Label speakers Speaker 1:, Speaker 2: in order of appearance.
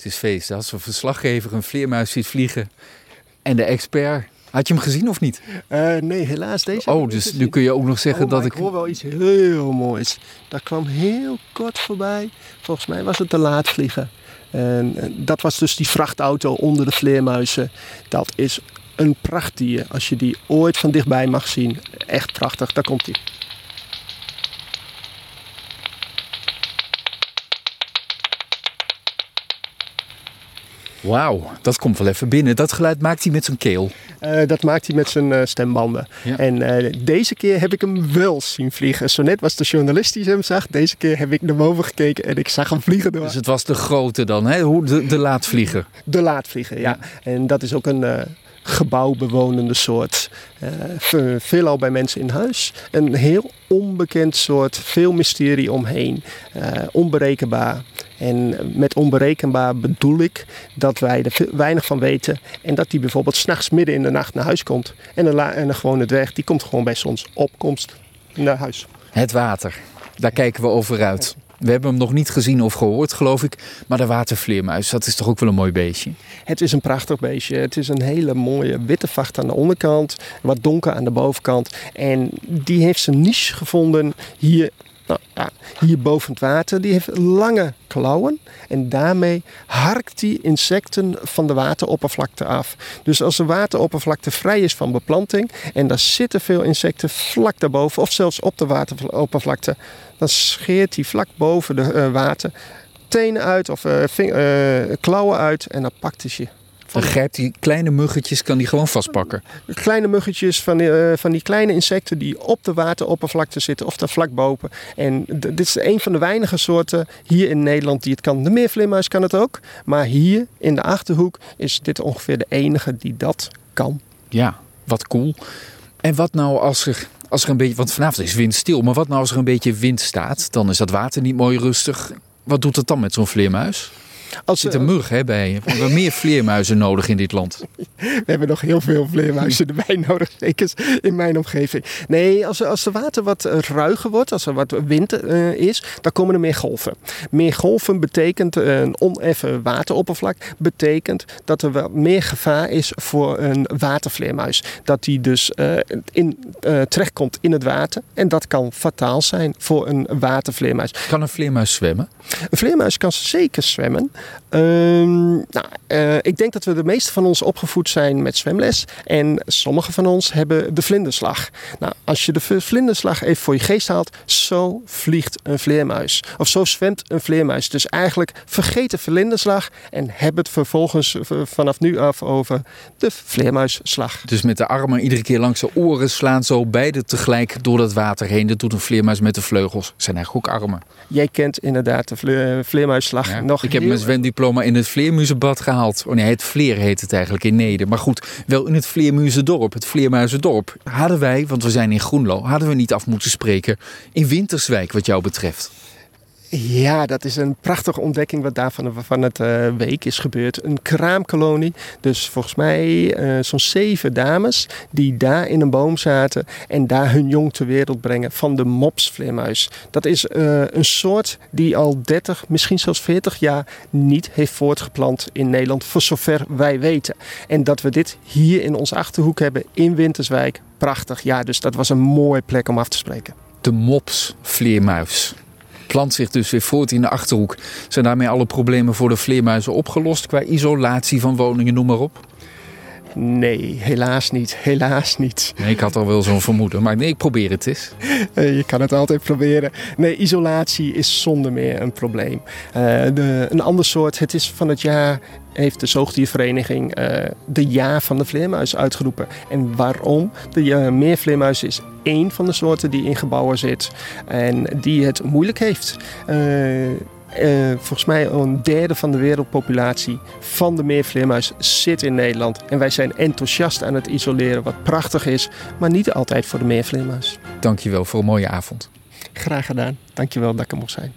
Speaker 1: Het is feest. Als een verslaggever een vleermuis ziet vliegen en de expert. Had je hem gezien of niet?
Speaker 2: Uh, nee, helaas deze.
Speaker 1: Oh, dus nu kun je ook nog zeggen
Speaker 2: oh,
Speaker 1: dat ik.
Speaker 2: Ik hoor wel iets heel moois. Dat kwam heel kort voorbij. Volgens mij was het de laadvliegen. En dat was dus die vrachtauto onder de vleermuizen. Dat is een prachtdier. Als je die ooit van dichtbij mag zien. Echt prachtig. Daar komt hij.
Speaker 1: Wauw, dat komt wel even binnen. Dat geluid maakt hij met zijn keel.
Speaker 2: Uh, dat maakt hij met zijn uh, stembanden.
Speaker 1: Ja.
Speaker 2: En uh, deze keer heb ik hem wel zien vliegen. Zo net was de journalist die hem zag. Deze keer heb ik naar boven gekeken en ik zag hem vliegen. Door.
Speaker 1: Dus het was de grote dan, hè? Hoe de, de laatvlieger?
Speaker 2: De laatvlieger, ja. En dat is ook een gebouwbewonende soort. Uh, veelal bij mensen in huis. Een heel onbekend soort, veel mysterie omheen. Uh, onberekenbaar. En met onberekenbaar bedoel ik dat wij er weinig van weten. En dat die bijvoorbeeld s'nachts midden in de nacht naar huis komt. En een, en een gewone dwerg, die komt gewoon bij zonsopkomst naar huis.
Speaker 1: Het water, daar kijken we over uit. We hebben hem nog niet gezien of gehoord, geloof ik. Maar de watervleermuis, dat is toch ook wel een mooi beestje?
Speaker 2: Het is een prachtig beestje. Het is een hele mooie witte vacht aan de onderkant. Wat donker aan de bovenkant. En die heeft zijn niche gevonden hier nou, ja, hier boven het water, die heeft lange klauwen en daarmee harkt hij insecten van de wateroppervlakte af. Dus als de wateroppervlakte vrij is van beplanting en daar zitten veel insecten vlak daarboven of zelfs op de wateroppervlakte, dan scheert hij vlak boven de uh, water tenen uit of ving, uh, klauwen uit en dan pakt hij je.
Speaker 1: Dan grijpt die kleine muggetjes, kan die gewoon vastpakken.
Speaker 2: Kleine muggetjes van die, uh, van die kleine insecten die op de wateroppervlakte zitten of daar vlak boven. En dit is een van de weinige soorten hier in Nederland die het kan. De meervleermuis kan het ook. Maar hier in de Achterhoek is dit ongeveer de enige die dat kan.
Speaker 1: Ja, wat cool. En wat nou als er, als er een beetje, want vanavond is windstil, maar wat nou als er een beetje wind staat? Dan is dat water niet mooi rustig. Wat doet het dan met zo'n vleermuis? Er zit een mug hè, bij. We hebben meer vleermuizen nodig in dit land.
Speaker 2: We hebben nog heel veel vleermuizen erbij nodig, zeker in mijn omgeving. Nee, als, als het water wat ruiger wordt, als er wat wind uh, is, dan komen er meer golven. Meer golven betekent uh, een oneffen wateroppervlak, betekent dat er wat meer gevaar is voor een watervleermuis. Dat die dus uh, in, terechtkomt in het water en dat kan fataal zijn voor een watervleermuis.
Speaker 1: Kan een vleermuis zwemmen?
Speaker 2: Een vleermuis kan zeker zwemmen. Um, nou, uh, ik denk dat we de meeste van ons opgevoed zijn met zwemles. En sommige van ons hebben de vlinderslag. Nou, als je de vlinderslag even voor je geest haalt, zo vliegt een vleermuis. Of zo zwemt een vleermuis. Dus eigenlijk vergeet de vlinderslag en heb het vervolgens vanaf nu af over de vleermuisslag.
Speaker 1: Dus met de armen iedere keer langs de oren slaan, zo beide tegelijk door dat water heen. Dat doet een vleermuis met de vleugels. zijn eigenlijk ook armen.
Speaker 2: Jij kent inderdaad de vle vleermuisslag ja, nog
Speaker 1: Ik heb mijn zwemdiploma in het Vleermuizenbad gehaald. Oh nee, het Vleer heet het eigenlijk in Neder. Maar goed, wel in het Vleermuizendorp, het Vleermuizendorp. Hadden wij, want we zijn in Groenlo, hadden we niet af moeten spreken in Winterswijk wat jou betreft.
Speaker 2: Ja, dat is een prachtige ontdekking wat daar van, het uh, week is gebeurd. Een kraamkolonie. Dus volgens mij uh, zo'n zeven dames die daar in een boom zaten en daar hun jong ter wereld brengen van de mopsvleermuis. Dat is uh, een soort die al 30, misschien zelfs 40 jaar niet heeft voortgeplant in Nederland, voor zover wij weten. En dat we dit hier in onze achterhoek hebben in Winterswijk, prachtig. Ja, dus dat was een mooie plek om af te spreken.
Speaker 1: De mopsvleermuis plant zich dus weer voort in de achterhoek. Zijn daarmee alle problemen voor de vleermuizen opgelost qua isolatie van woningen, noem maar op?
Speaker 2: Nee, helaas niet. Helaas niet.
Speaker 1: Nee, ik had al wel zo'n vermoeden, maar nee, ik probeer het eens.
Speaker 2: Je kan het altijd proberen. Nee, isolatie is zonder meer een probleem. Uh, de, een ander soort, het is van het jaar heeft de zoogdiervereniging uh, de jaar van de vleermuis uitgeroepen. En waarom? De uh, meervleermuis is één van de soorten die in gebouwen zit en die het moeilijk heeft. Uh, uh, volgens mij een derde van de wereldpopulatie van de meervleermuis zit in Nederland. En wij zijn enthousiast aan het isoleren, wat prachtig is, maar niet altijd voor de meervleermuis.
Speaker 1: Dankjewel voor een mooie avond.
Speaker 2: Graag gedaan. Dankjewel dat ik er mocht zijn.